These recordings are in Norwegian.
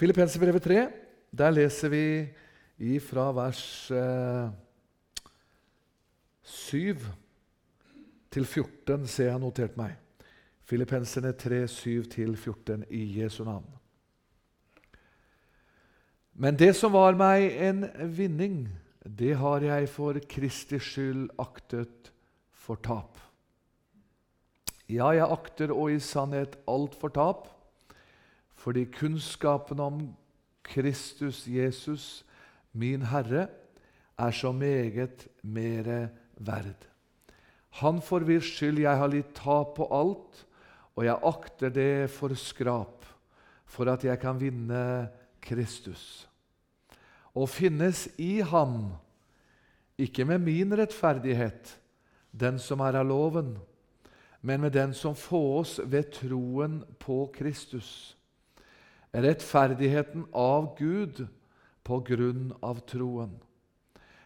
Filippenserbrevet 3, der leser vi fra vers eh, 7 til 14, ser jeg notert meg. Filippenserne 3, 7-14 i Jesu navn. Men det som var meg en vinning, det har jeg for Kristi skyld aktet for tap. Ja, jeg akter og i sannhet alt for tap, fordi kunnskapen om Kristus Jesus, min Herre, er så meget mere verd. Han for hvis skyld jeg har litt tap på alt, og jeg akter det for skrap, for at jeg kan vinne Kristus. Og finnes i ham, ikke med min rettferdighet, den som er av loven, men med den som fås ved troen på Kristus. Rettferdigheten av Gud på grunn av troen.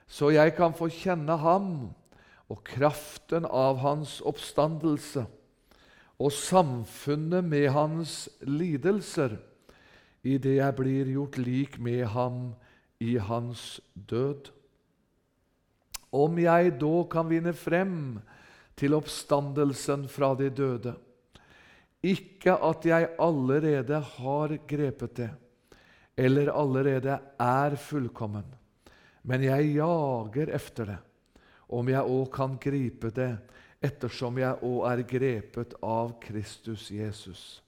Så jeg kan få kjenne ham og kraften av hans oppstandelse og samfunnet med hans lidelser, idet jeg blir gjort lik med ham i hans død. Om jeg da kan vinne frem til oppstandelsen fra de døde, ikke at jeg allerede har grepet det, eller allerede er fullkommen, men jeg jager efter det, om jeg òg kan gripe det, ettersom jeg òg er grepet av Kristus Jesus.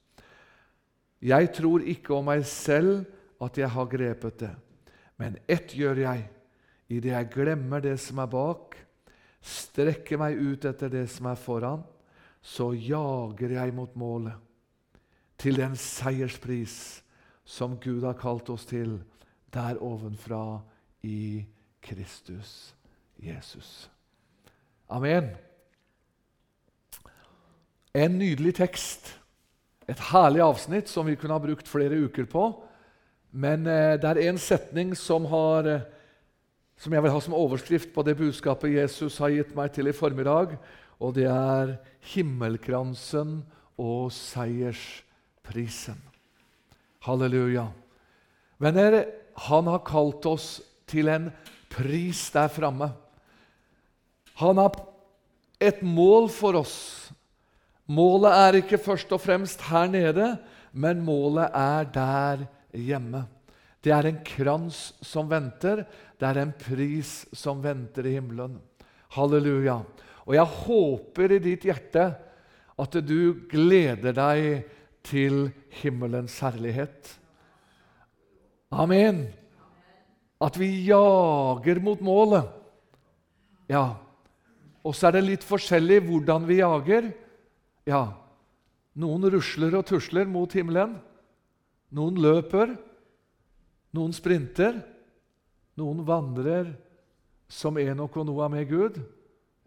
Jeg tror ikke om meg selv at jeg har grepet det, men ett gjør jeg, idet jeg glemmer det som er bak, strekker meg ut etter det som er foran, så jager jeg mot målet, til den seierspris som Gud har kalt oss til der ovenfra i Kristus Jesus. Amen. En nydelig tekst. Et herlig avsnitt som vi kunne ha brukt flere uker på. Men eh, det er en setning som, har, eh, som jeg vil ha som overskrift på det budskapet Jesus har gitt meg til i formiddag, og det er 'himmelkransen og seiersprisen'. Halleluja. Venner, han har kalt oss til en pris der framme. Han har et mål for oss. Målet er ikke først og fremst her nede, men målet er der hjemme. Det er en krans som venter, det er en pris som venter i himmelen. Halleluja. Og jeg håper i ditt hjerte at du gleder deg til himmelens herlighet. Amen. At vi jager mot målet. Ja. Og så er det litt forskjellig hvordan vi jager. Ja, noen rusler og tusler mot himmelen. Noen løper. Noen sprinter. Noen vandrer som Enok og Noah med Gud.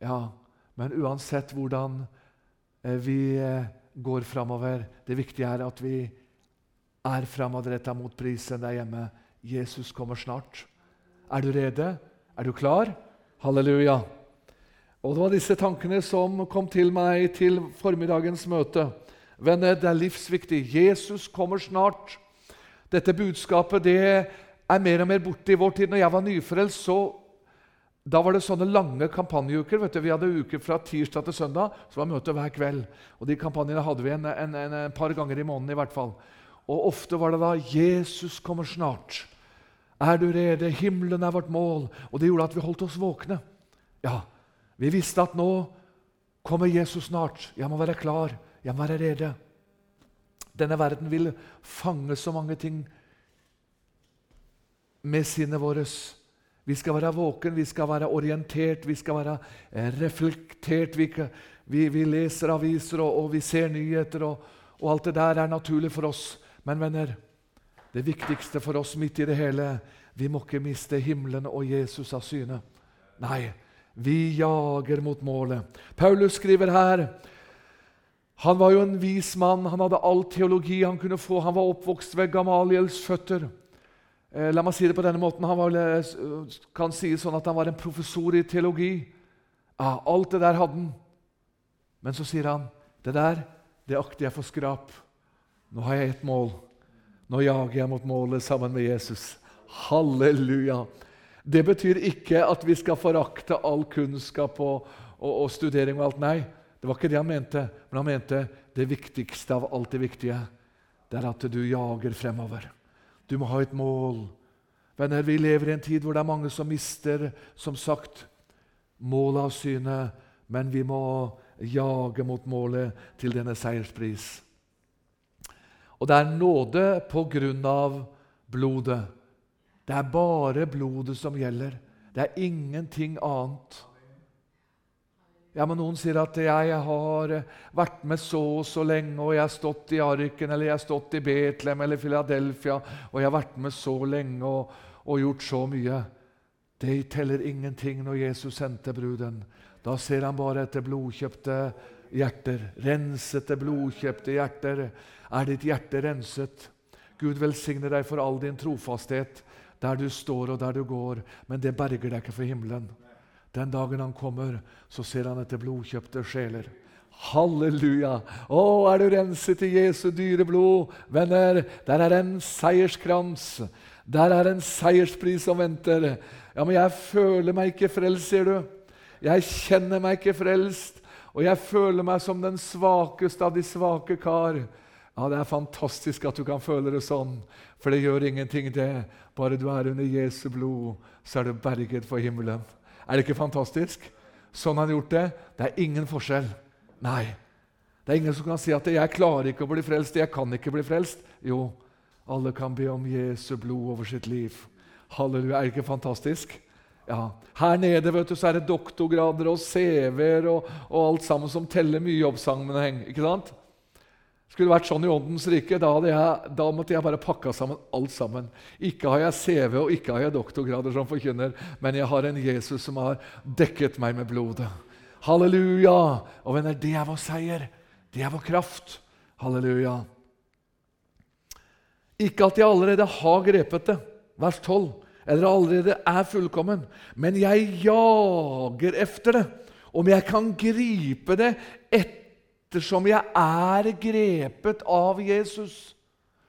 Ja, men uansett hvordan eh, vi eh, går framover, det viktige er at vi er framadretta mot prisen der hjemme. Jesus kommer snart. Er du rede? Er du klar? Halleluja. Og Det var disse tankene som kom til meg til formiddagens møte. Venner, det er livsviktig. Jesus kommer snart. Dette budskapet det er mer og mer borte i vår tid. Når jeg var nyfrelst, så da var det sånne lange kampanjeuker. vet du. Vi hadde uker fra tirsdag til søndag, så var møte hver kveld. Og De kampanjene hadde vi en, en, en, en par ganger i måneden. i hvert fall. Og Ofte var det da 'Jesus kommer snart'. Er du rede? Himmelen er vårt mål. Og det gjorde at vi holdt oss våkne. Ja, Vi visste at nå kommer Jesus snart. Jeg må være klar. Jeg må være rede. Denne verden vil fange så mange ting med sinnet vårt. Vi skal være våken, vi skal være orientert, vi skal være eh, reflektert. Vi, vi, vi leser aviser og, og, vi ser nyheter, og, og alt det der er naturlig for oss. Men venner, det viktigste for oss midt i det hele Vi må ikke miste himmelen og Jesus av syne. Nei, vi jager mot målet. Paulus skriver her Han var jo en vis mann. Han hadde all teologi han kunne få. Han var oppvokst ved Gamaliels føtter. Eh, la meg si det på denne måten. Han var, kan si sånn at han var en professor i teologi. Ja, alt det der hadde han. Men så sier han det der det akter jeg for skrap. Nå har jeg ett mål. Nå jager jeg mot målet sammen med Jesus. Halleluja. Det betyr ikke at vi skal forakte all kunnskap og, og, og, studering og alt. Nei, det var ikke det han mente. Men han mente det viktigste av alt det viktige. Det er at du jager fremover. Du må ha et mål. Venner, Vi lever i en tid hvor det er mange som mister som sagt, målet av syne, men vi må jage mot målet til denne seierspris. Og det er nåde på grunn av blodet. Det er bare blodet som gjelder. Det er ingenting annet. Ja, men Noen sier at 'jeg har vært med så og så lenge', og 'jeg har stått i Arken', eller 'jeg har stått i Betlehem eller Philadelphia', og 'jeg har vært med så lenge og, og gjort så mye'. Det teller ingenting når Jesus sendte bruden. Da ser han bare etter blodkjøpte hjerter. Rensete, blodkjøpte hjerter. Er ditt hjerte renset? Gud velsigne deg for all din trofasthet der du står og der du går, men det berger deg ikke for himmelen. Den dagen han kommer, så ser han etter blodkjøpte sjeler. Halleluja! Å, er du renset i Jesu dyre blod? Venner, der er en seierskrans. Der er en seierspris som venter. Ja, men jeg føler meg ikke frelst, sier du. Jeg kjenner meg ikke frelst, og jeg føler meg som den svakeste av de svake kar. Ja, Det er fantastisk at du kan føle det sånn, for det gjør ingenting, det. Bare du er under Jesu blod, så er du berget for himmelen. Er det ikke fantastisk? Sånn har han gjort det. Det er ingen forskjell. Nei. Det er ingen som kan si at 'jeg klarer ikke å bli frelst', 'jeg kan ikke bli frelst'. Jo, alle kan be om Jesu blod over sitt liv. Halleluja. Er det ikke fantastisk? Ja. Her nede vet du, så er det doktorgrader og CV-er og, og, alt sammen som teller mye i oppsangen. Ikke sant? Skulle det vært sånn i Åndens rike, da, jeg, da, måtte jeg bare pakka sammen alt sammen. Ikke har jeg CV og ikke har jeg doktorgrader som forkynner, men jeg har en Jesus som har dekket meg med blodet. Halleluja! Og venner, det er vår seier. Det er vår kraft. Halleluja. Ikke at jeg allerede har grepet det, vers 12, eller allerede er fullkommen, men jeg jager efter det. Om jeg kan gripe det etter ettersom jeg er grepet av Jesus.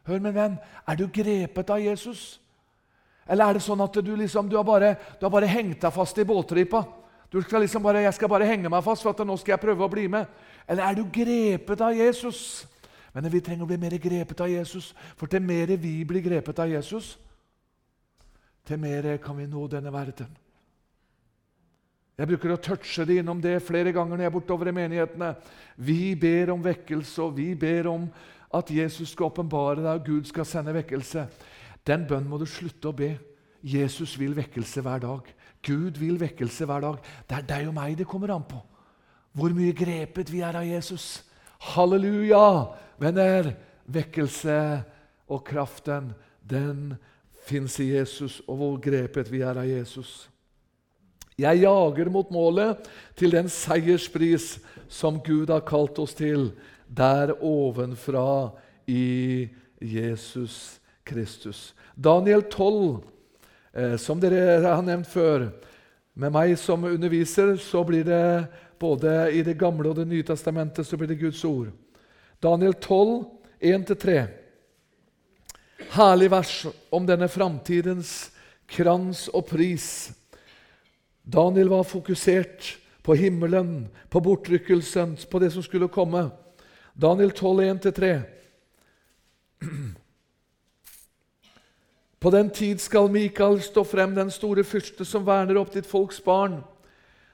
Hør, min venn, er du grepet av Jesus? Eller er det sånn at du liksom, du har bare, du har bare hengt deg fast i båtripa? Du skal liksom bare, 'Jeg skal bare henge meg fast, for at nå skal jeg prøve å bli med.' Eller er du grepet av Jesus? Men vi trenger å bli mer grepet av Jesus, for til mer vi blir grepet av Jesus, til mer kan vi nå denne verden. Jeg bruker å touche det innom det flere ganger når jeg er bortover i menighetene. Vi ber om vekkelse, og vi ber om at Jesus skal åpenbare deg, og Gud skal sende vekkelse. Den bønnen må du slutte å be. Jesus vil vekkelse hver dag. Gud vil vekkelse hver dag. Det er deg og meg det kommer an på. Hvor mye grepet vi er av Jesus. Halleluja! Venner, vekkelse og kraften, den fins i Jesus, og hvor grepet vi er av Jesus. Jeg jager mot målet, til den seierspris som Gud har kalt oss til, der ovenfra i Jesus Kristus. Daniel 12, eh, som dere har nevnt før Med meg som underviser så blir det både i Det gamle og Det nye testamentet så blir det Guds ord. Daniel 12, 1-3. Herlig vers om denne framtidens krans og pris Daniel var fokusert på himmelen, på bortrykkelsen, på det som skulle komme. Daniel 12, 1-3. På den tid skal Mikael stå frem, den store fyrste som verner opp ditt folks barn.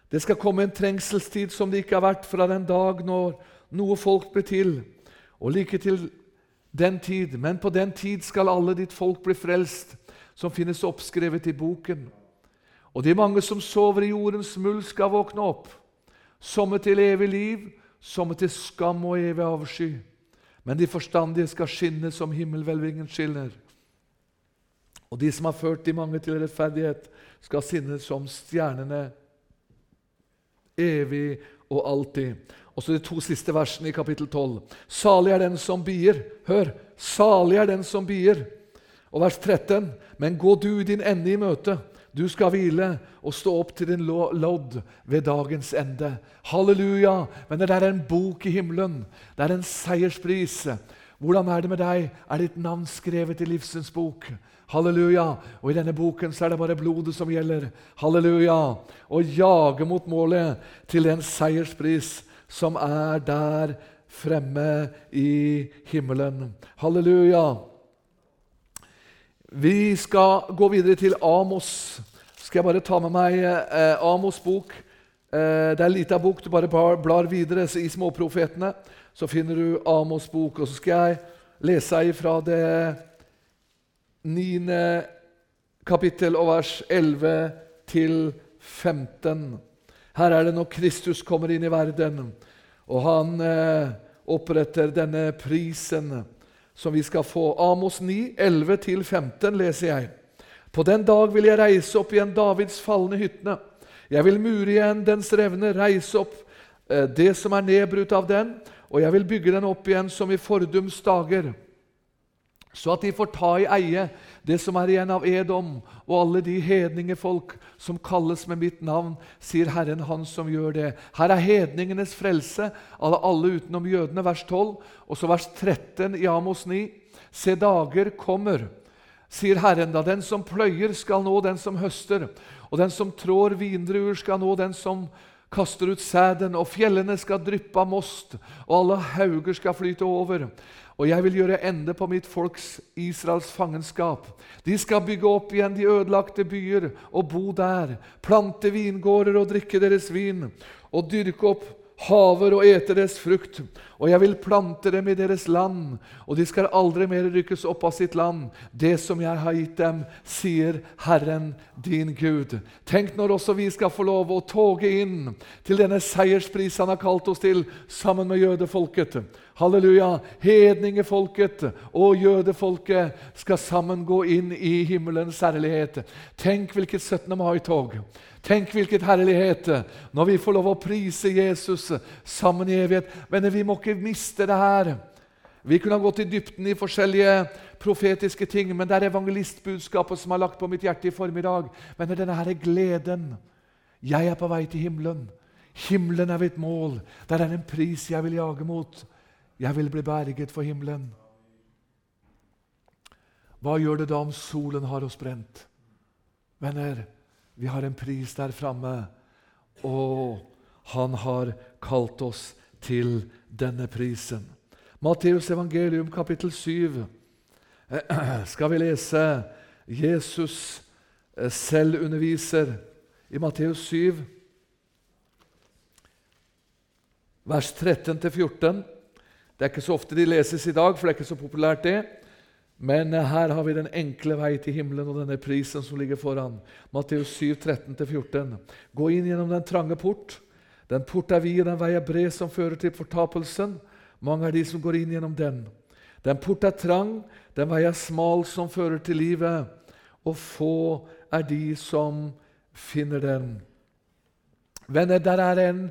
Det skal komme en trengselstid som det ikke har vært fra den dag når noe folk ble til, og like til den tid. Men på den tid skal alle ditt folk bli frelst, som finnes oppskrevet i boken. Og de mange som sover i jordens muld, skal våkne opp, somme til evig liv, somme til skam og evig avsky. Men de forstandige skal skinne som himmelhvelvingen skinner. Og de som har ført de mange til rettferdighet, skal sinne som stjernene evig og alltid. Og så de to siste versene i kapittel 12. Salig er den som bier. Hør! Salig er den som bier. Og vers 13. Men gå du din ende i møte du skal hvile og stå opp til din lodd ved dagens ende. Halleluja! Men det er en bok i himmelen. Det er en seierspris Hvordan er det med deg? Er ditt navn skrevet i livsens bok? Halleluja. Og i denne boken så er det bare blodet som gjelder. Halleluja. Å jage mot målet til den seierspris som er der fremme i himmelen. Halleluja. Vi skal gå videre til Amos. Skal jeg bare ta med meg eh, Amos' bok? Eh, det er en liten bok. Du bare blar videre i Småprofetene så finner du Amos' bok. Og så skal jeg lese fra det niende kapittel og vers 11 til 15. Her er det når Kristus kommer inn i verden, og han eh, oppretter denne prisen som vi skal få. Amos 9, 11-15 leser jeg. På den dag vil jeg reise opp igjen Davids falne hyttene. Jeg vil mure igjen dens revne, reise opp eh, det som er nedbrutt av den, og jeg vil bygge den opp igjen som i fordums dager, så at de får ta i eie det som er igjen av Edom, og alle de hedningefolk som kalles med mitt navn, sier Herren, Han som gjør det. Her er hedningenes frelse, alle, alle utenom jødene, vers 12, og så vers 13 i Amos 9. Se, dager kommer, sier Herren, da den som pløyer, skal nå den som høster, og den som trår vindruer, skal nå den som kaster ut sæden, og fjellene skal dryppe av most, og alle hauger skal flyte over. Og jeg vil gjøre ende på mitt folks Israels fangenskap. De skal bygge opp igjen de ødelagte byer og bo der, plante vingårder og drikke deres vin, og dyrke opp haver og ete deres frukt. Og jeg vil plante dem i deres land, og de skal aldri mer rykkes opp av sitt land. Det som jeg har gitt dem, sier Herren din Gud. Tenk når også vi skal få lov å toge inn til denne seierspris han har kalt oss til, sammen med jødefolket. Halleluja! Hedningefolket og jødefolket skal sammen gå inn i himmelens herlighet. Tenk hvilket 17. mai-tog! Tenk hvilket herlighet når vi får lov å prise Jesus sammen i evighet. Men vi må ikke miste det her. Vi kunne ha gått i dybden i forskjellige profetiske ting, men det er evangelistbudskapet som har lagt på mitt hjerte i formiddag. Men er denne her gleden. Jeg er på vei til himmelen. Himmelen er mitt mål. Der er en pris jeg vil jage mot. Jeg vil bli berget for himmelen. Hva gjør det da om solen har oss brent? Venner, vi har en pris der framme, og han har kalt oss til denne prisen. Matteus evangelium kapittel 7 skal vi lese. Jesus eh, selv underviser i Matteus 7, vers 13-14. Det er ikke så ofte de leses i dag, for det er ikke så populært, det. Men her har vi den enkle vei til himmelen og denne prisen som ligger foran. Matteus 7, 13-14. Gå inn gjennom den trange port. Den port er vid, og den vei er bred som fører til fortapelsen. Mange er de som går inn gjennom den. Den port er trang, den vei er smal som fører til livet. Og få er de som finner den. Venner, der er en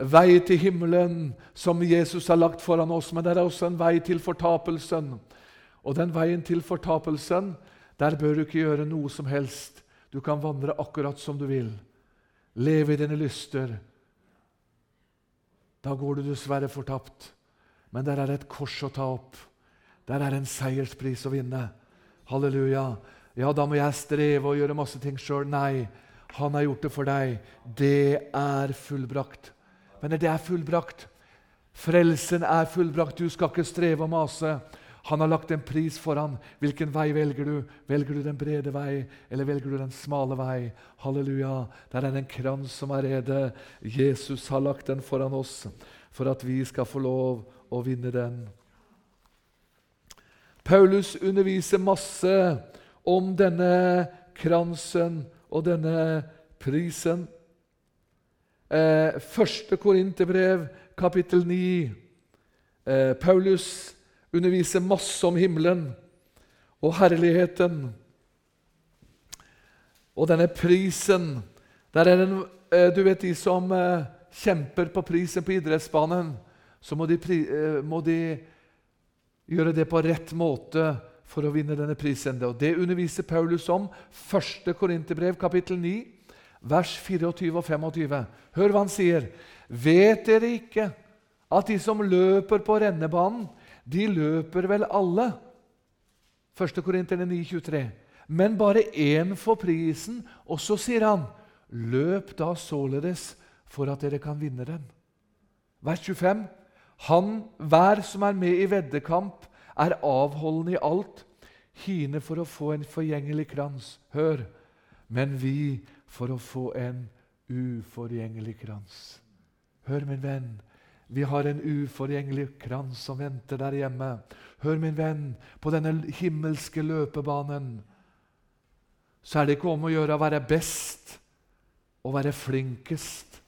vei til himmelen som Jesus har lagt foran oss, men det er også en vei til fortapelsen. Og den veien til fortapelsen, der bør du ikke gjøre noe som helst. Du kan vandre akkurat som du vil. Leve i dine lyster. Da går du dessverre fortapt. Men der er et kors å ta opp. Der er en seierspris å vinne. Halleluja. Ja, da må jeg streve og gjøre masse ting sjøl. Nei, han har gjort det for deg. Det er fullbrakt. Men det er fullbrakt. Frelsen er fullbrakt. Du skal ikke streve og mase. Han har lagt en pris foran. Hvilken vei velger du? Velger du den brede vei, eller velger du den smale vei? Halleluja! Der er en krans som er rede. Jesus har lagt den foran oss for at vi skal få lov å vinne den. Paulus underviser masse om denne kransen og denne prisen. Eh, første Korinterbrev, kapittel 9. Eh, Paulus underviser masse om himmelen og herligheten. Og denne prisen der er den, eh, Du vet de som eh, kjemper på prisen på idrettsbanen, så må de, eh, må de gjøre det på rett måte for å vinne denne prisen. Og Det underviser Paulus om. 1. Korinterbrev, kapittel 9, vers 24 og 25. Hør hva han sier. Vet dere ikke at de som løper på rennebanen, De løper vel alle. 1. Korinterne 9,23. Men bare én får prisen, og så sier han, løp da således for at dere kan vinne den. Vers 25. Han, hver som er med i veddekamp, er avholden i alt, hine for å få en forgjengelig krans. Hør! Men vi for å få en uforgjengelig krans. Hør, min venn. Vi har en uforgjengelig krans som venter der hjemme. Hør, min venn, på denne himmelske løpebanen så er det ikke om å gjøre å være best, å være flinkest,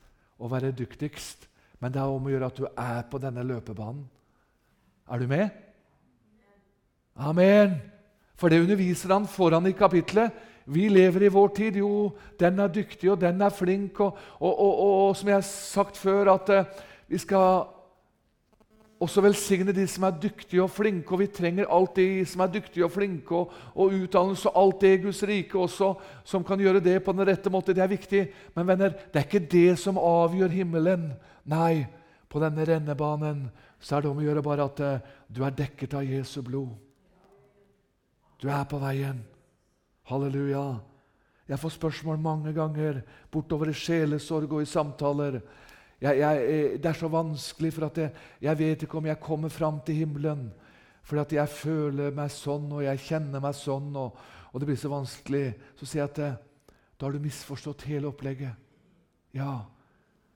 å være dyktigst, men det er om å gjøre at du er på denne løpebanen. Er du med? Amen! For det underviser han foran i kapitlet. Vi lever i vår tid. Jo, den er dyktig, og den er flink. Og, og, og, og som jeg har sagt før, at uh, vi skal også velsigne de som er dyktige og flinke, og vi trenger alt de som er dyktige og flinke, og, og utdannelse og alt det i Guds rike også, som kan gjøre det på den rette måte. Det er viktig. Men venner, det er ikke det som avgjør himmelen. Nei, på denne rennebanen så er det om å gjøre bare at uh, du er dekket av Jesu blod. Du er på veien. Halleluja. Jeg får spørsmål mange ganger bortover i sjelesorg og i samtaler. Jeg, jeg, eh, det er så vanskelig, for at jeg, jeg vet ikke om jeg kommer fram til himmelen. For at jeg føler meg sånn, og jeg kjenner meg sånn, og, og det blir så vanskelig. Så sier jeg at eh, da har du misforstått hele opplegget. Ja,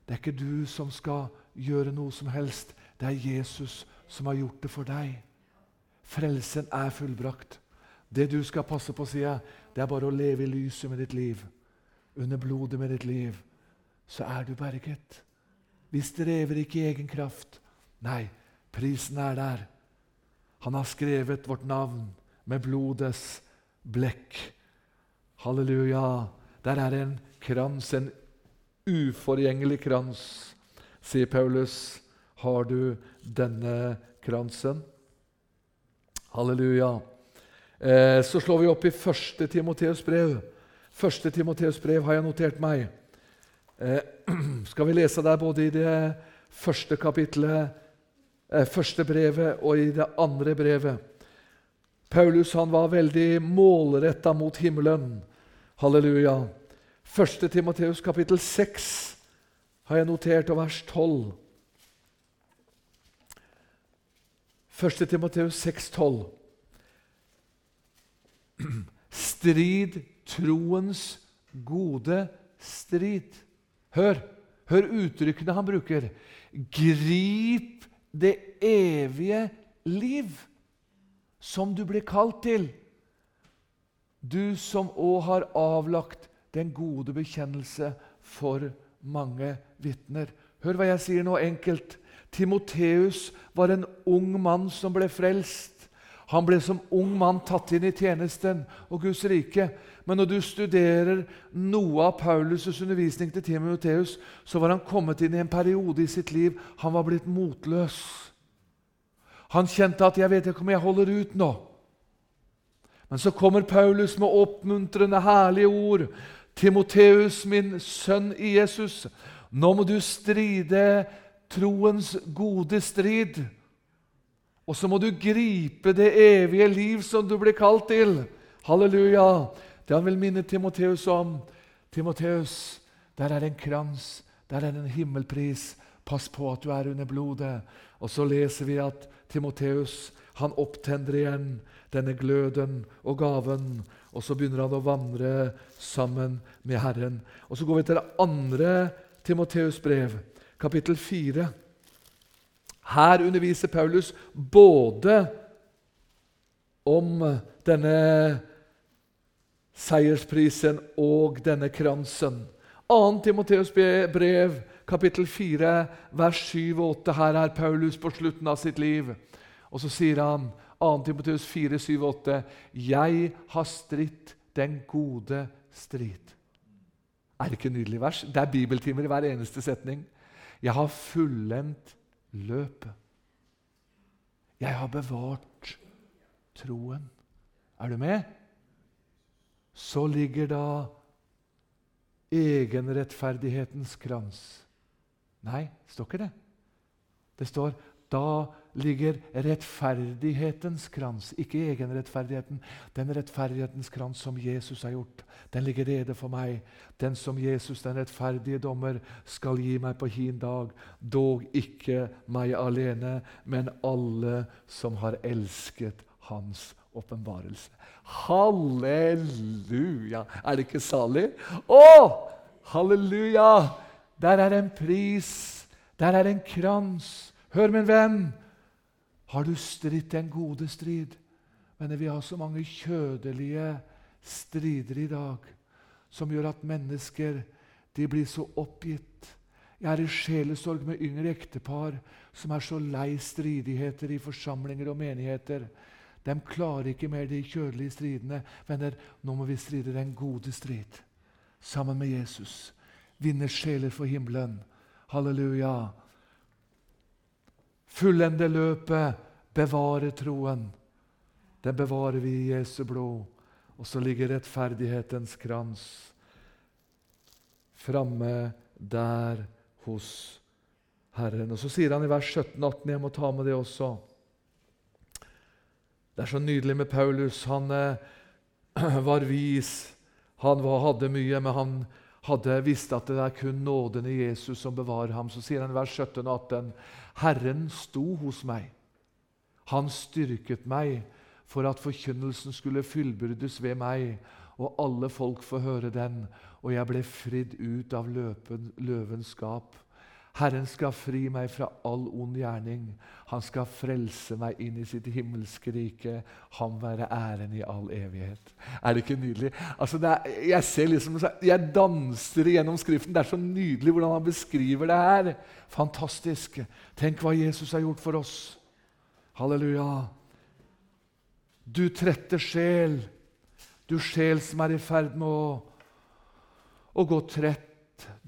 det er ikke du som skal gjøre noe som helst. Det er Jesus som har gjort det for deg. Frelsen er fullbrakt. Det du skal passe på, sier jeg, det er bare å leve i lyset med ditt liv. Under blodet med ditt liv. Så er du berget. Vi strever ikke i egen kraft. Nei, prisen er der. Han har skrevet vårt navn med blodets blekk. Halleluja. Der er en krans, en uforgjengelig krans, sier Paulus. Har du denne kransen? Halleluja. Eh, så slår vi opp i første Timoteus brev. Første Timoteus brev har jeg notert meg. Eh, skal vi lese der både i det første kapitlet, eh, første brevet, og i det andre brevet. Paulus han var veldig målretta mot himmelen. Halleluja. Første Timoteus kapittel 6 har jeg notert, og vers 12. Første Timoteus 6, 12. Strid troens gode strid. Hør, hør uttrykkene han bruker. Grip det evige liv som du blir kalt til. Du som òg har avlagt den gode bekjennelse for mange vitner. Hør hva jeg sier nå enkelt. Timoteus var en ung mann som ble frelst. Han ble som ung mann tatt inn i tjenesten og Guds rike. Men når du studerer noe av Paulus' undervisning til Timoteus, så var han kommet inn i en periode i sitt liv han var blitt motløs. Han kjente at 'jeg vet ikke om jeg holder ut nå'. Men så kommer Paulus med oppmuntrende, herlige ord. 'Timoteus, min sønn i Jesus, nå må du stride troens gode strid.' Og så må du gripe det evige liv som du blir kalt til. Halleluja! Det han vil minne Timoteus om. Timoteus, der er det en krans, der er det en himmelpris. Pass på at du er under blodet. Og så leser vi at Timoteus han opptenner igjen denne gløden og gaven. Og så begynner han å vandre sammen med Herren. Og Så går vi til det andre Timoteus brev, kapittel 4. Her underviser Paulus både om denne seiersprisen og denne kransen. 2. Timoteus brev, kapittel 4, vers 7 og 8. Her er Paulus på slutten av sitt liv. Og så sier han, 2. Timoteus 4, 7 og 8.: Jeg har stritt den gode strid. Er det ikke nydelig vers? Det er bibeltimer i hver eneste setning. Jeg har fullendt løpet. Jeg har bevart troen. Er du med? Så ligger da egenrettferdighetens krans. Nei, det står ikke det. Det står da ligger rettferdighetens krans. Ikke egenrettferdigheten. Den rettferdighetens krans som Jesus har gjort, den ligger rede for meg. Den som Jesus, den rettferdige dommer, skal gi meg på hin dag. Dog ikke meg alene, men alle som har elsket Hans åpenbarelse. Halleluja! Er det ikke salig? Å! Halleluja! Der er en pris. Der er en krans. Hør, min venn. Har du stridd den gode strid? Men vi har så mange kjødelige strider i dag som gjør at mennesker de blir så oppgitt. Jeg er i sjelesorg med yngre ektepar som er så lei stridigheter i forsamlinger og menigheter. De klarer ikke mer de kjødelige stridene. Venner, nå må vi stride den gode strid sammen med Jesus. Vinne sjeler for himmelen. Halleluja. Fullende løpet, bevare troen. Den bevarer vi i Jesu blod. Og så ligger rettferdighetens krans framme der hos Herren. Og Så sier han i vers 17-18 Jeg må ta med det også. Det er så nydelig med Paulus. Han eh, var vis. Han var, hadde mye, men han hadde visst at det er kun nåden i Jesus som bevarer ham. Så sier han i vers 17 og 18.: Herren sto hos meg. Han styrket meg for at forkynnelsen skulle fyllbyrdes ved meg, og alle folk få høre den, og jeg ble fridd ut av løpen, løvens skap. Herren skal fri meg fra all ond gjerning. Han skal frelse meg inn i sitt himmelske rike. Han være æren i all evighet. Er det ikke nydelig? Altså er, jeg ser liksom, jeg danser gjennom Skriften. Det er så nydelig hvordan han beskriver det her. Fantastisk. Tenk hva Jesus har gjort for oss. Halleluja. Du trette sjel, du sjel som er i ferd med å, å gå trett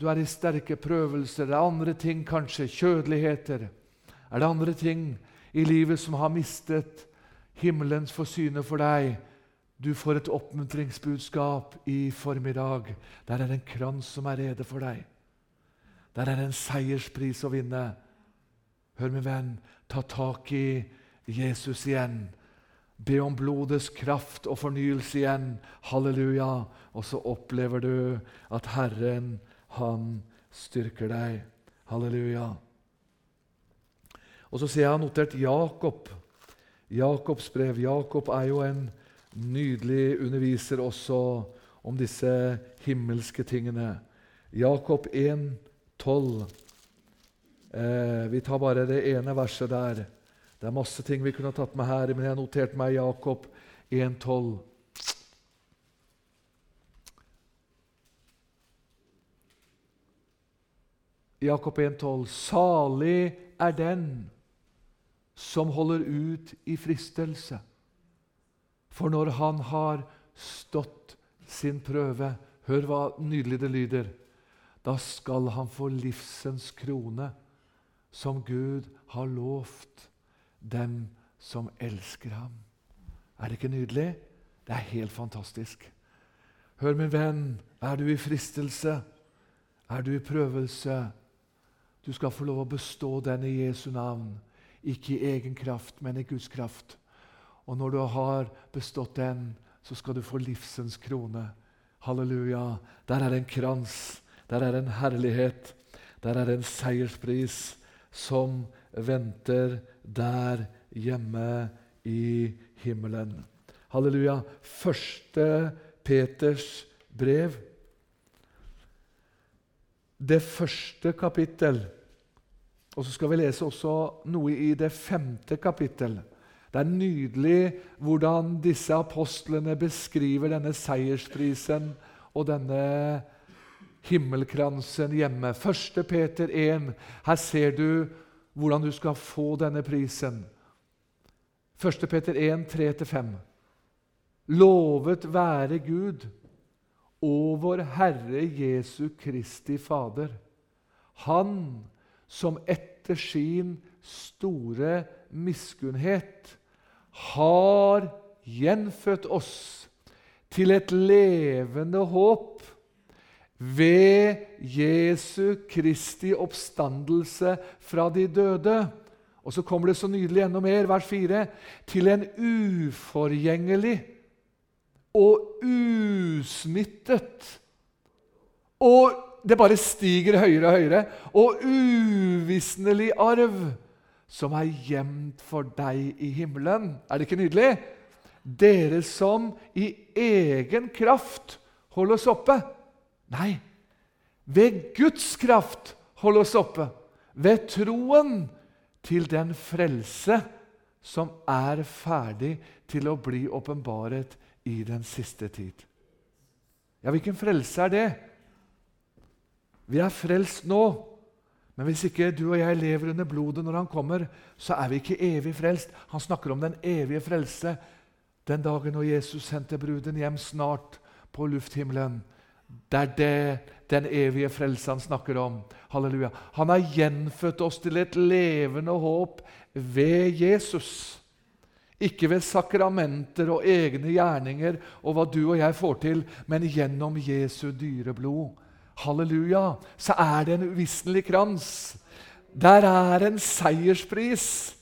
du er i sterke prøvelser. Det er andre ting, kanskje. Kjødeligheter. Er det andre ting i livet som har mistet himmelens forsyne for deg? Du får et oppmuntringsbudskap i formiddag. Der er en krans som er rede for deg. Der er en seierspris å vinne. Hør, min venn, ta tak i Jesus igjen. Be om blodets kraft og fornyelse igjen. Halleluja. Og så opplever du at Herren han styrker deg. Halleluja. Og så ser jeg notert Jakob. Jakobs brev. Jakob er jo en nydelig underviser også om disse himmelske tingene. Jakob 1, 12. Eh, vi tar bare det ene verset der. Det er masse ting vi kunne tatt med her, men jeg noterte meg Jakob 1, 12. Jakob 1,12.: Salig er den som holder ut i fristelse. For når han har stått sin prøve Hør hva nydelig det lyder. Da skal han få livsens krone, som Gud har lovt dem som elsker ham. Er det ikke nydelig? Det er helt fantastisk. Hør, min venn, er du i fristelse? Er du i prøvelse? Du skal få lov å bestå den i Jesu navn. Ikke i egen kraft, men i Guds kraft. Og når du har bestått den, så skal du få livsens krone. Halleluja. Der er det en krans. Der er det en herlighet. Der er det en seierspris som venter der hjemme i himmelen. Halleluja. Første Peters brev. Det første kapittel og så skal vi lese også noe i det femte kapittel. Det er nydelig hvordan disse apostlene beskriver denne seiersprisen og denne himmelkransen hjemme. 1. Peter 1. Her ser du hvordan du skal få denne prisen. 1. Peter 1, 3-5. Lovet være Gud og vår Herre Jesu Kristi Fader. Han som etter sin store miskunnhet har gjenfødt oss til et levende håp ved Jesu Kristi oppstandelse fra de døde. Og så kommer det så nydelig enda mer, vers 4, til en uforgjengelig og usmittet og det bare stiger høyere og høyere. Og uvisnelig arv som er gjemt for deg i himmelen. Er det ikke nydelig? Dere som i egen kraft holder oss oppe. Nei, ved Guds kraft holder oss oppe. Ved troen til den frelse som er ferdig til å bli åpenbaret i den siste tid. Ja, hvilken frelse er det? Vi er frelst nå, men hvis ikke du og jeg lever under blodet når han kommer, så er vi ikke evig frelst. Han snakker om den evige frelse den dagen når Jesus sendte bruden hjem snart på lufthimmelen. Det er det den evige frelse han snakker om. Halleluja. Han har gjenfødt oss til et levende håp ved Jesus. Ikke ved sakramenter og egne gjerninger og hva du og jeg får til, men gjennom Jesu dyre blod. Halleluja! Så er det en uvisselig krans. Der er en seierspris.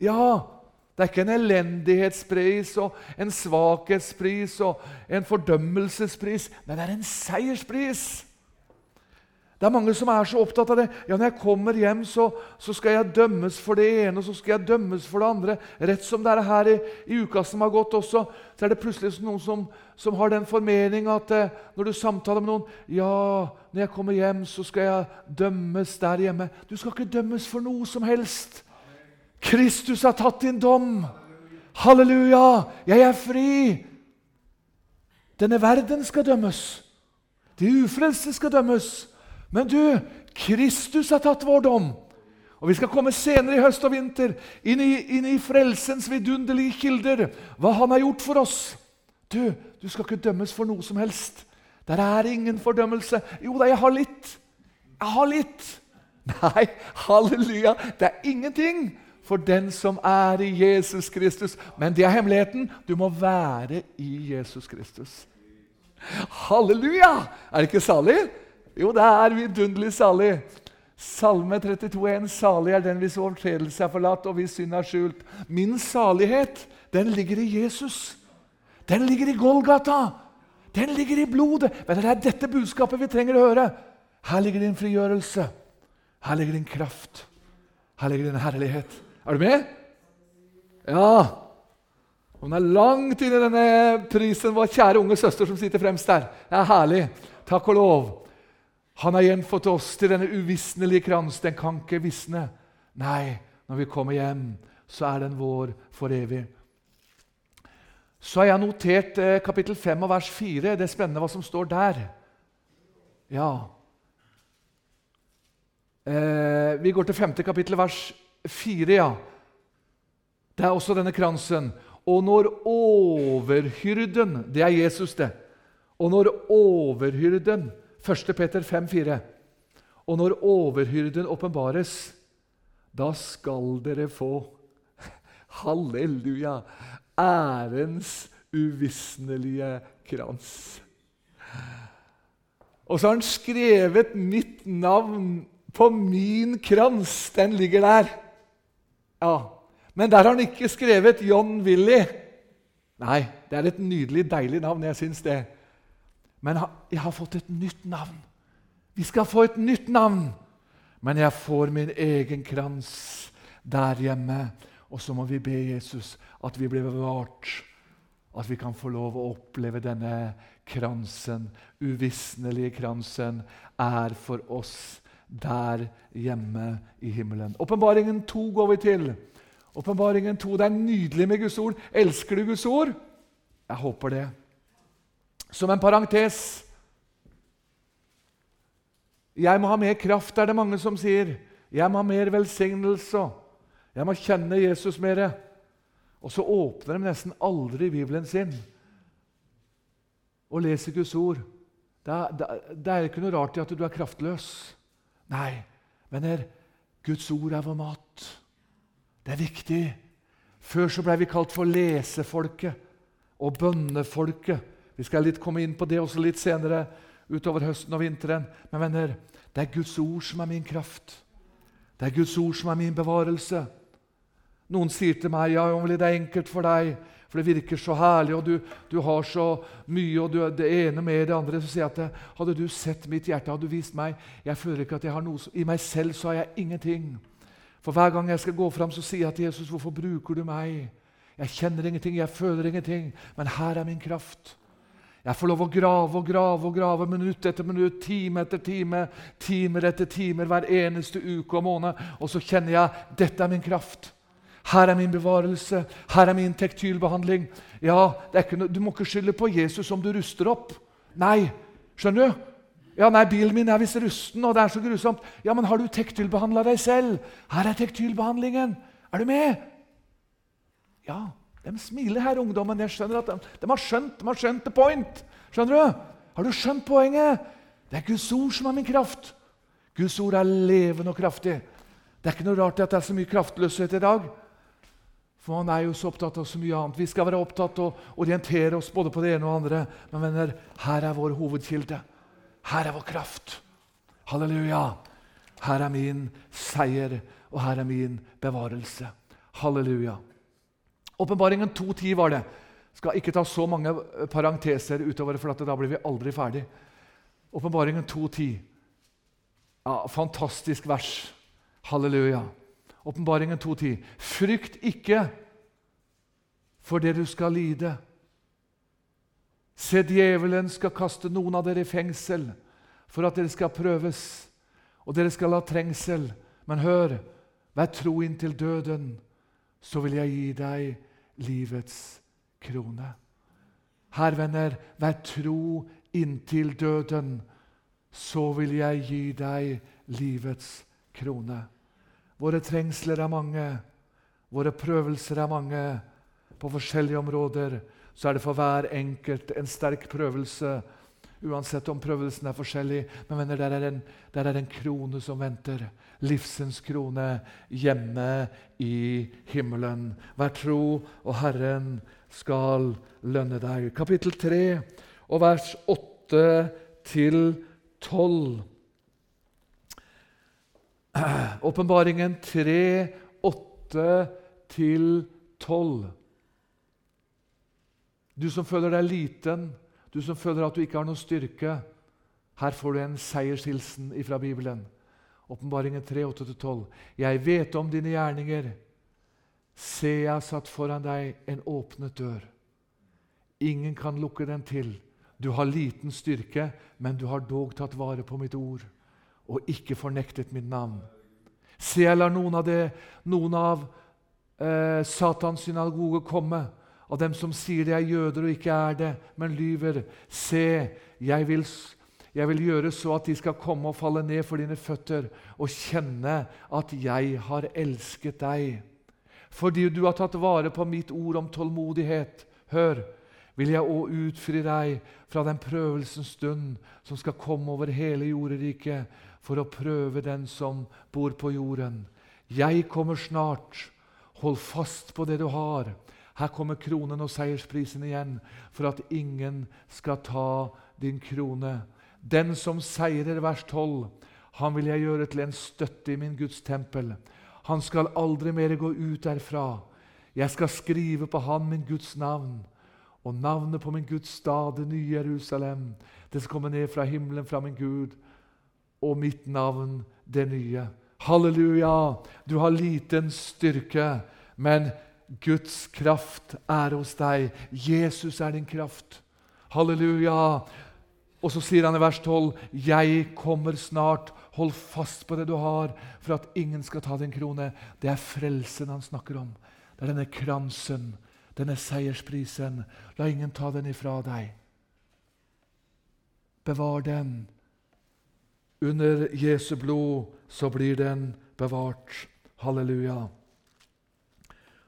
Ja, det er ikke en elendighetspris og en svakhetspris og en fordømmelsespris, men det er en seierspris. Det er mange som er så opptatt av det. Ja, Når jeg kommer hjem, så, så, skal jeg dømmes for det ene og så skal jeg dømmes for det andre. Rett som det er her i, i uka som har gått også, så er det plutselig noen som, som har den formening at eh, når du samtaler med noen Ja, når jeg kommer hjem, så skal jeg dømmes der hjemme. Du skal ikke dømmes for noe som helst. Kristus har tatt din dom. Halleluja! Jeg er fri. Denne verden skal dømmes. De ufrelste skal dømmes. Men du, Kristus har tatt vår dom. Og Vi skal komme senere i høst og vinter inn i, inn i frelsens vidunderlige kilder. Hva han har gjort for oss. Du, du skal ikke dømmes for noe som helst. Der er ingen fordømmelse. Jo da, jeg har litt. Jeg har litt. Nei, halleluja, det er ingenting for den som er i Jesus Kristus. Men det er hemmeligheten. Du må være i Jesus Kristus. Halleluja! Er det ikke salig? Jo, det er vidunderlig salig. Salme 32, 1. Salig er den hvis overtredelse er forlatt og hvis synd er skjult. Min salighet, den ligger i Jesus. Den ligger i Golgata. Den ligger i blodet. Men det er dette budskapet vi trenger å høre. Her ligger din frigjørelse. Her ligger din kraft. Her ligger din herlighet. Er du med? Ja. Hun er langt inne i denne prisen, vår kjære unge søster som sitter fremst der. Det er herlig. Takk og lov. Han har gjenfått oss til denne uvisnelige krans. Den kan ikke visne. Nei, når vi kommer hjem, så er den vår for evig. Så har jeg notert eh, kapittel 5 og vers 4. Det er spennende hva som står der. Ja. Eh, vi går til 5. kapittel, vers 4. ja. Det er også denne kransen. Og når overhyrden Det er Jesus, det. Og når overhyrden 1. Peter 5, 4. Og når overhyrden åpenbares, da skal dere få Halleluja! Ærens uvisnelige krans. Og så har han skrevet mitt navn på min krans. Den ligger der. Ja, Men der har han ikke skrevet John Willy. Nei, det er et nydelig, deilig navn. Jeg syns det. Men jeg har fått et nytt navn. Vi skal få et nytt navn. Men jeg får min egen krans der hjemme. Og så må vi be Jesus at vi blir bevart. At vi kan få lov å oppleve denne kransen, uvisnelige kransen, er for oss der hjemme i himmelen. Åpenbaringen 2 går vi til. Åpenbaringen 2, Det er nydelig med Guds ord. Elsker du Guds ord? Jeg håper det. Som en parentes Jeg må ha mer kraft, er det mange som sier. Jeg må ha mer velsignelse. Jeg må kjenne Jesus mer. Og så åpner de nesten aldri Bibelen sin og leser Guds ord. Det er, det er ikke noe rart i at du er kraftløs. Nei, venner, Guds ord er vår mat. Det er viktig. Før så ble vi kalt for lesefolket og bønnefolket. Vi skal litt komme inn på det også litt senere utover høsten og vinteren. Men venner, det er Guds ord som er min kraft. Det Det er Guds ord som er min bevarelse. Noen sier til meg ja, det er enkelt for deg, for det virker så herlig, og du, du har så mye, og du, det ene med det andre. Så sier jeg at hadde du sett mitt hjerte, hadde du vist meg Jeg føler ikke at jeg har noe I meg selv så har jeg ingenting. For hver gang jeg skal gå fram, så sier jeg til Jesus, 'Hvorfor bruker du meg?' Jeg kjenner ingenting, jeg føler ingenting, men her er min kraft. Jeg får lov å grave og grave og grave minutt etter minutt, time etter time, timer etter timer hver eneste uke og måned. Og så kjenner jeg dette er min kraft. Her er min bevarelse. Her er min tektylbehandling. Ja, noe, Du må ikke skylde på Jesus om du ruster opp. Nei. Skjønner du? Ja, nei, Bilen min er visst rusten, og det er så grusomt. Ja, Men har du tektylbehandla deg selv? Her er tektylbehandlingen. Er du med? Ja, de smiler her, ungdommen. Jeg skjønner at de, de, har skjønt de har skjønt the point. Skjønner du? Har du skjønt poenget? Det er Guds ord som er min kraft. Guds ord er levende og kraftig. Det er ikke noe rart at det er så mye kraftløshet i dag. For man er jo så opptatt av så mye annet. Vi skal være opptatt av å orientere oss både på det ene og det andre. Men venner, her er vår hovedkilde. Her er vår kraft. Halleluja. Her er min seier, og her er min bevarelse. Halleluja. Åpenbaringen 2.10 var det. Skal ikke ta så mange parenteser utover, for da blir vi aldri ferdig. Åpenbaringen 2.10. Ja, fantastisk vers. Halleluja. Åpenbaringen 2,10.: Frykt ikke for det du skal lide. Se, djevelen skal kaste noen av dere i fengsel for at dere skal prøves, og dere skal ha trengsel. Men hør, vær tro inntil døden, så vil jeg gi deg livets krone. Her, venner, vær tro inntil døden, så vil jeg gi deg livets krone. Våre trengsler er mange, våre prøvelser er mange. På forskjellige områder så er det for hver enkelt en sterk prøvelse, uansett om prøvelsen er forskjellig. Men venner, der er, en, der er en krone som venter. Livsens krone hjemme i himmelen. Vær tro, og Herren skal lønne deg. Kapittel 3 og vers 8 til 12. Åpenbaringen 3, 8-12. Du som føler deg liten, du som føler at du ikke har noe styrke. Her får du en seiershilsen fra Bibelen. Åpenbaringen 3, 8-12. Jeg vet om dine gjerninger. Se, jeg har satt foran deg en åpnet dør. Ingen kan lukke den til. Du har liten styrke, men du har dog tatt vare på mitt ord og ikke fornektet mitt navn. Se, jeg lar noen av, det, noen av eh, Satans synagoge komme, av dem som sier de er jøder og ikke er det, men lyver. Se, jeg vil, jeg vil gjøre så at de skal komme og falle ned for dine føtter og kjenne at jeg har elsket deg. Fordi du har tatt vare på mitt ord om tålmodighet. Hør, vil jeg òg utfri deg fra den prøvelsens stund som skal komme over hele jorderiket, for å prøve den som bor på jorden. Jeg kommer snart. Hold fast på det du har. Her kommer kronen og seiersprisen igjen, for at ingen skal ta din krone. Den som seirer, vers 12, han vil jeg gjøre til en støtte i min Guds tempel. Han skal aldri mer gå ut derfra. Jeg skal skrive på han min Guds navn og navnet på min Guds stad, det nye Jerusalem. Det skal komme ned fra himmelen, fra min Gud og mitt navn det nye. Halleluja! Du har liten styrke, men Guds kraft er hos deg. Jesus er din kraft. Halleluja! Og så sier han i vers 12.: Jeg kommer snart. Hold fast på det du har, for at ingen skal ta din krone. Det er frelsen han snakker om. Det er denne kransen, denne seiersprisen. La ingen ta den ifra deg. Bevar den. Under Jesu blod så blir den bevart. Halleluja.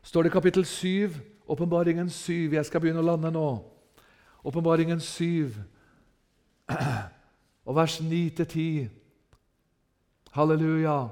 Står det kapittel 7, åpenbaringen 7 Jeg skal begynne å lande nå. Åpenbaringen 7, og vers 9-10. Halleluja.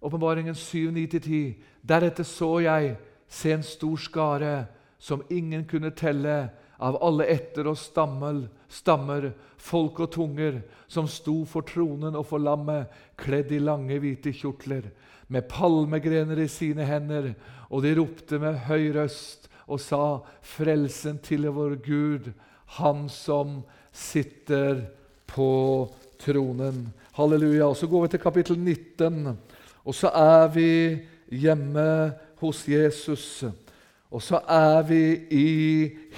Åpenbaringen 7, 9-10. Deretter så jeg se en stor skare som ingen kunne telle, av alle etter og stammer, stammer, folk og tunger, som sto for tronen og for lammet, kledd i lange, hvite kjortler, med palmegrener i sine hender, og de ropte med høy røst og sa:" Frelsen til vår Gud, Han som sitter på tronen. Halleluja. Og Så går vi til kapittel 19, og så er vi hjemme hos Jesus. Og så er vi i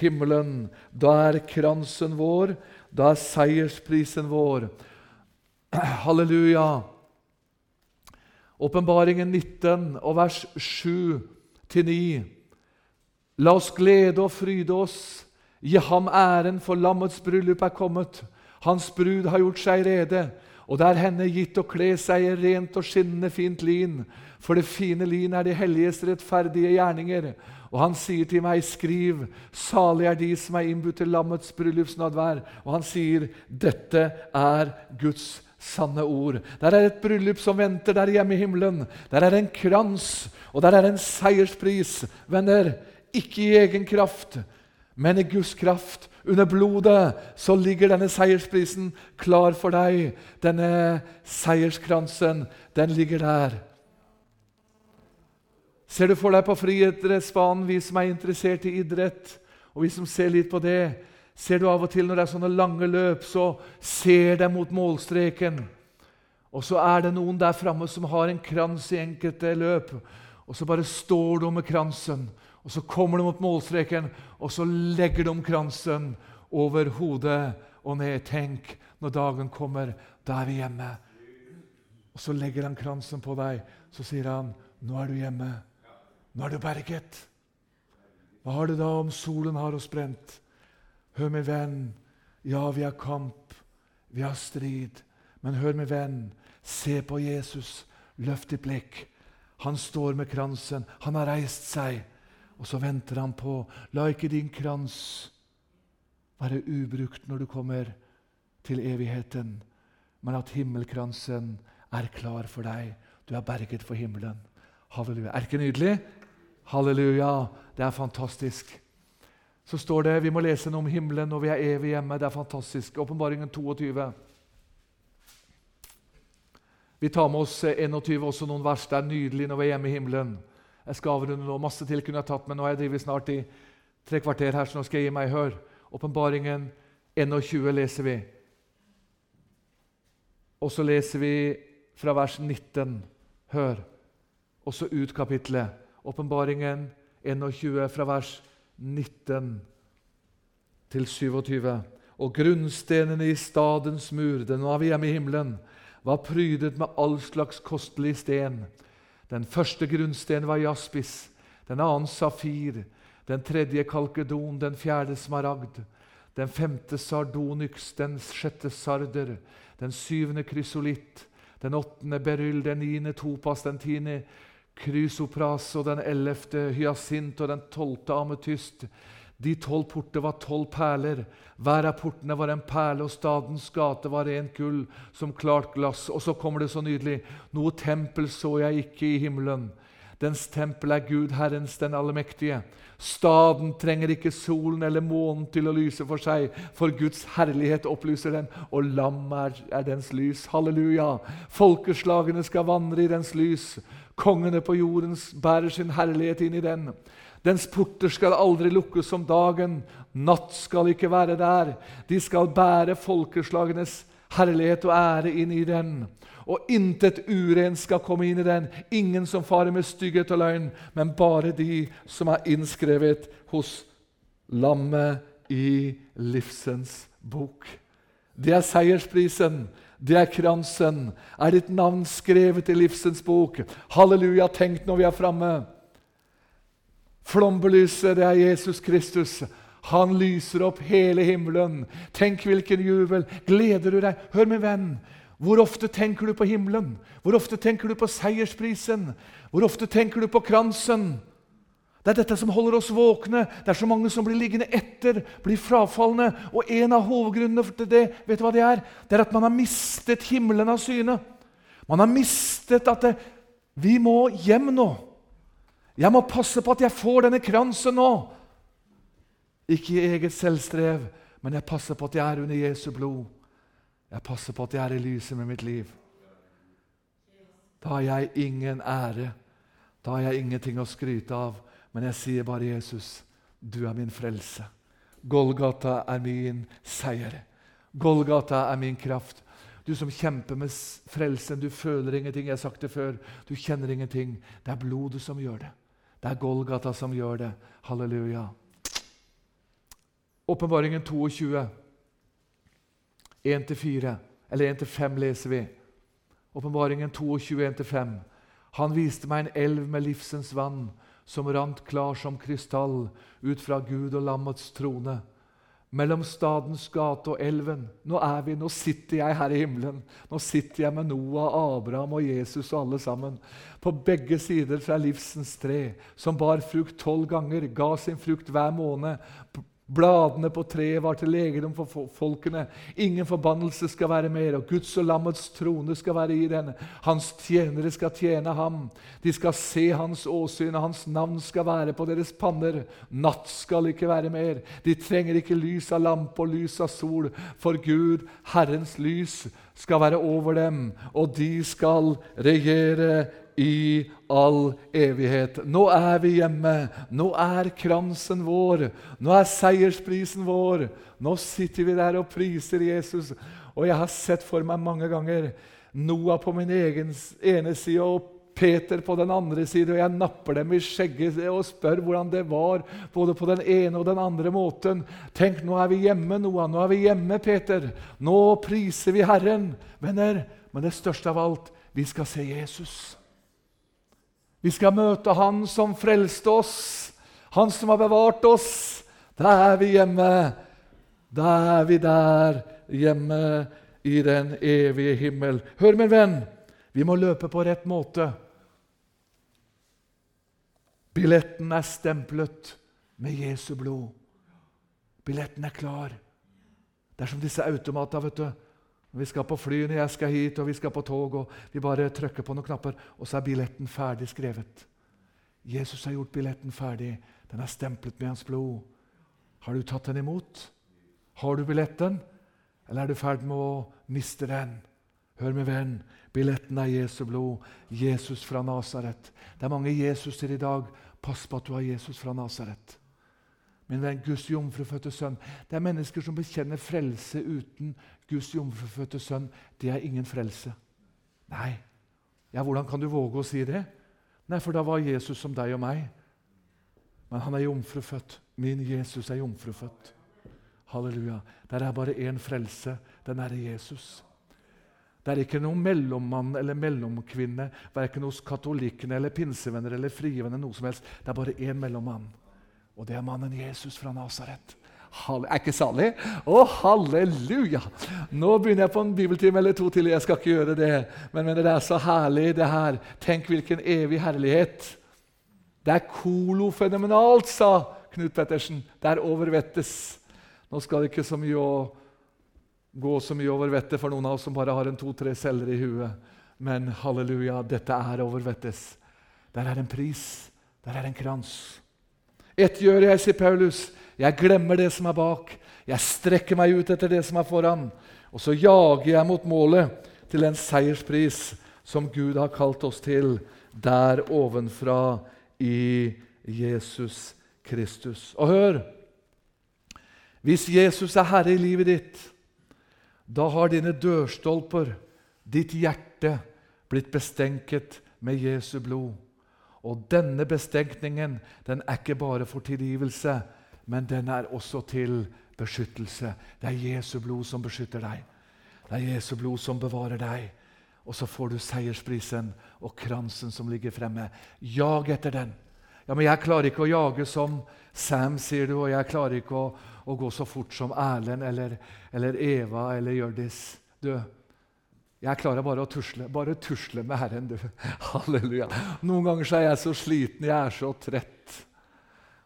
himmelen. Da er kransen vår, da er seiersprisen vår. Halleluja. Åpenbaringen 19 og vers 7-9. La oss glede og fryde oss, gi ham æren, for lammets bryllup er kommet. Hans brud har gjort seg rede, og det er henne gitt å kle seg i rent og skinnende fint lin. For det fine lin er de helliges rettferdige gjerninger. Og han sier til meg, 'Skriv, salig er de som er innbudt til lammets bryllupsnadvær.' Og han sier, 'Dette er Guds sanne ord'. Der er et bryllup som venter der hjemme i himmelen. Der er en krans, og der er en seierspris. Venner, ikke i egen kraft, men i Guds kraft. Under blodet så ligger denne seiersprisen klar for deg. Denne seierskransen, den ligger der. Ser du for deg på friidrettsbanen, vi som er interessert i idrett, og vi som ser litt på det Ser du av og til når det er sånne lange løp, så ser de mot målstreken. Og så er det noen der framme som har en krans i enkelte løp. Og så bare står de med kransen, og så kommer de mot målstreken, og så legger de kransen over hodet og ned. Tenk, når dagen kommer, da er vi hjemme. Og så legger han kransen på deg, så sier han, 'Nå er du hjemme'. Nå er du berget. Hva har det da om solen har oss brent? Hør, min venn, ja, vi har kamp, vi har strid. Men hør, min venn, se på Jesus. Løft ditt blikk. Han står med kransen. Han har reist seg. Og så venter han på La ikke din krans være ubrukt når du kommer til evigheten, men at himmelkransen er klar for deg. Du er berget for himmelen. Halleluja. Er det ikke nydelig? Halleluja. Det er fantastisk. Så står det vi må lese noe om himmelen når vi er evig hjemme. Det er fantastisk. Åpenbaringen 22. Vi tar med oss 21 også noen vers. Det er nydelig når vi er hjemme i himmelen. Jeg skal avrunde nå. Masse til kunne jeg tatt, men nå har jeg drevet snart i tre kvarter her, så nå skal jeg gi meg hør. Åpenbaringen 21 leser vi. Og så leser vi fra vers 19. Hør. Også ut kapitlet. Åpenbaringen 21 fra vers 19 til 27. Og grunnstenene i stadens mur, den er vi hjemme i himmelen, var prydet med all slags kostelig sten. Den første grunnstenen var jaspis, den annen safir, den tredje kalkedon, den fjerde smaragd, den femte sardonyx, den sjette sarder, den syvende krysolitt, den åttende beryll, den niende topas, den tiende krysopras og den ellevte hyasint og den tolvte ametyst. De tolv porter var tolv perler. Hver av portene var en perle, og stadens gate var rent gull som klart glass. Og så kommer det så nydelig Noe tempel så jeg ikke i himmelen. Dens tempel er Gud, Herrens, den allmektige. Staden trenger ikke solen eller månen til å lyse for seg, for Guds herlighet opplyser den, og lam er, er dens lys. Halleluja! Folkeslagene skal vandre i dens lys. Kongene på jorden bærer sin herlighet inn i den. Dens porter skal aldri lukkes om dagen. Natt skal ikke være der. De skal bære folkeslagenes herlighet og ære inn i den. Og intet uren skal komme inn i den. Ingen som farer med stygghet og løgn, men bare de som er innskrevet hos lammet i livsens bok. Det er seiersprisen. Det er kransen. Er ditt navn skrevet i livsens bok? Halleluja, tenk når vi er framme. Flombelyset, det er Jesus Kristus. Han lyser opp hele himmelen. Tenk hvilken jubel. Gleder du deg? Hør, min venn. Hvor ofte tenker du på himmelen? Hvor ofte tenker du på seiersprisen? Hvor ofte tenker du på kransen? Det er dette som holder oss våkne. Det er så mange som blir liggende etter, blir frafalne. Og en av hovedgrunnene til det vet du hva det er? Det er at man har mistet himmelen av syne. Man har mistet at det, vi må hjem nå. Jeg må passe på at jeg får denne kransen nå. Ikke i eget selvstrev, men jeg passer på at jeg er under Jesu blod. Jeg passer på at jeg er i lyset med mitt liv. Da har jeg ingen ære. Da har jeg ingenting å skryte av. Men jeg sier bare, 'Jesus, du er min frelse'. Golgata er min seier. Golgata er min kraft. Du som kjemper med frelsen, du føler ingenting. Jeg har sagt det før. Du kjenner ingenting. Det er blodet som gjør det. Det er Golgata som gjør det. Halleluja. Åpenbaringen 22, 1-4, eller 1-5 leser vi. Åpenbaringen 22, 1-5. Han viste meg en elv med livsens vann, som rant klar som krystall, ut fra Gud og lammets trone. Mellom stadens gate og elven. Nå er vi, nå sitter jeg her i himmelen. Nå sitter jeg med Noah, Abraham og Jesus og alle sammen. På begge sider fra livsens tre, som bar frukt tolv ganger, ga sin frukt hver måned. Bladene på treet var til legedom for folkene. Ingen forbannelse skal være mer, og Guds og lammets trone skal være i den. Hans tjenere skal tjene ham. De skal se hans åsyn, og hans navn skal være på deres panner. Natt skal ikke være mer. De trenger ikke lys av lampe og lys av sol, for Gud, Herrens lys, skal være over dem, og de skal regjere i all evighet. Nå er vi hjemme. Nå er kransen vår. Nå er seiersprisen vår. Nå sitter vi der og priser Jesus. Og jeg har sett for meg mange ganger Noah på min egen ene side og Peter på den andre side, og jeg napper dem i skjegget og spør hvordan det var, både på den ene og den andre måten. Tenk, nå er vi hjemme, Noah. Nå er vi hjemme, Peter. Nå priser vi Herren. Venner, men det største av alt, vi skal se Jesus. Vi skal møte Han som frelste oss, Han som har bevart oss. Da er vi hjemme. Da er vi der hjemme i den evige himmel. Hør, min venn, vi må løpe på rett måte. Billetten er stemplet med Jesu blod. Billetten er klar. Det er som disse automatene. vet du. Vi skal på flyene, jeg skal hit, og vi skal på tog. og Vi bare trykker på noen knapper, og så er billetten ferdig skrevet. Jesus har gjort billetten ferdig. Den er stemplet med hans blod. Har du tatt den imot? Har du billetten, eller er du i ferd med å miste den? Hør, min venn, billetten er Jesu blod. Jesus fra Nasaret. Det er mange Jesuser i dag. Pass på at du har Jesus fra Nasaret. Min venn, Guds jomfrufødte sønn. Det er mennesker som bekjenner frelse uten Guds jomfrufødte sønn. Det er ingen frelse. Nei. Ja, Hvordan kan du våge å si det? Nei, for da var Jesus som deg og meg. Men han er jomfrufødt. Min Jesus er jomfrufødt. Halleluja. Der er bare én frelse. Den er Jesus. Det er ikke noen mellommann eller mellomkvinne, verken hos katolikkene eller pinsevenner eller frivenner. noe som helst. Det er bare én mellommann. Og det er mannen Jesus fra Nasaret. Er ikke salig? Å, halleluja! Nå begynner jeg på en bibeltime eller to til. Jeg skal ikke gjøre det. Men, men det er så herlig, det her. Tenk hvilken evig herlighet. Det er kolofenomenalt, sa Knut Pettersen. Det er over vettes. Nå skal det ikke så mye å gå så mye over vettet for noen av oss som bare har en to-tre celler i huet. Men halleluja, dette er over vettes. Der er en pris. Der er en krans. Ett gjør jeg, sier Paulus. Jeg glemmer det som er bak. Jeg strekker meg ut etter det som er foran. Og så jager jeg mot målet, til en seierspris som Gud har kalt oss til der ovenfra i Jesus Kristus. Og hør! Hvis Jesus er herre i livet ditt, da har dine dørstolper, ditt hjerte, blitt bestenket med Jesu blod. Og denne bestenkningen den er ikke bare for tilgivelse, men den er også til beskyttelse. Det er Jesu blod som beskytter deg. Det er Jesu blod som bevarer deg. Og så får du seiersprisen og kransen som ligger fremme. Jag etter den. Ja, men jeg klarer ikke å jage som Sam, sier du, og jeg klarer ikke å, å gå så fort som Erlend eller, eller Eva eller Hjørdis. Du, jeg klarer bare å tusle. Bare tusle med Herren, du. Halleluja. Noen ganger er jeg så sliten, jeg er så trett.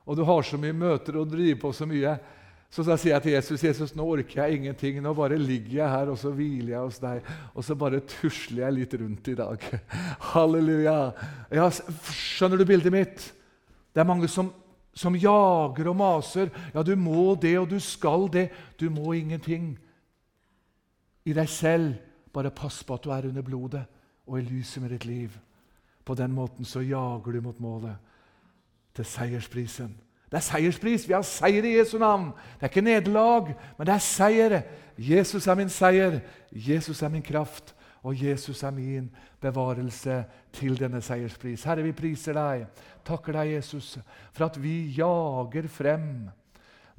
Og du har så mye møter og driver på så mye. Så da sier jeg til Jesus Jesus, nå orker jeg ingenting. Nå bare ligger jeg her og så hviler jeg hos deg. Og så bare tusler jeg litt rundt i dag. Halleluja. Ja, skjønner du bildet mitt? Det er mange som som jager og maser. Ja, du må det, og du skal det. Du må ingenting i deg selv. Bare pass på at du er under blodet og i lyset med ditt liv. På den måten så jager du mot målet, til seiersprisen. Det er seierspris. Vi har seier i Jesu navn. Det er ikke nederlag, men det er seier. Jesus er min seier. Jesus er min kraft. Og Jesus er min bevarelse til denne seierspris. Herre, vi priser deg. Takker deg, Jesus, for at vi jager frem.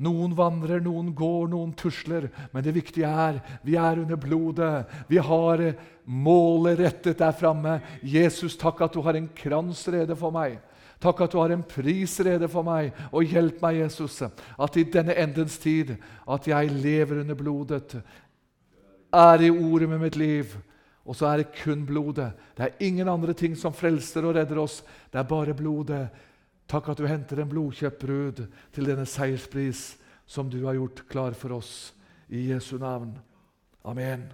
Noen vandrer, noen går, noen tusler. Men det viktige er vi er under blodet. Vi har målet rettet der framme. Jesus, takk at du har en krans rede for meg. Takk at du har en pris rede for meg. Og hjelp meg, Jesus, at i denne endens tid at jeg lever under blodet. Er i ordet med mitt liv. Og så er det kun blodet. Det er ingen andre ting som frelser og redder oss. Det er bare blodet. Takk at du henter en blodkjøpt brud til denne seierspris som du har gjort klar for oss. I Jesu navn. Amen.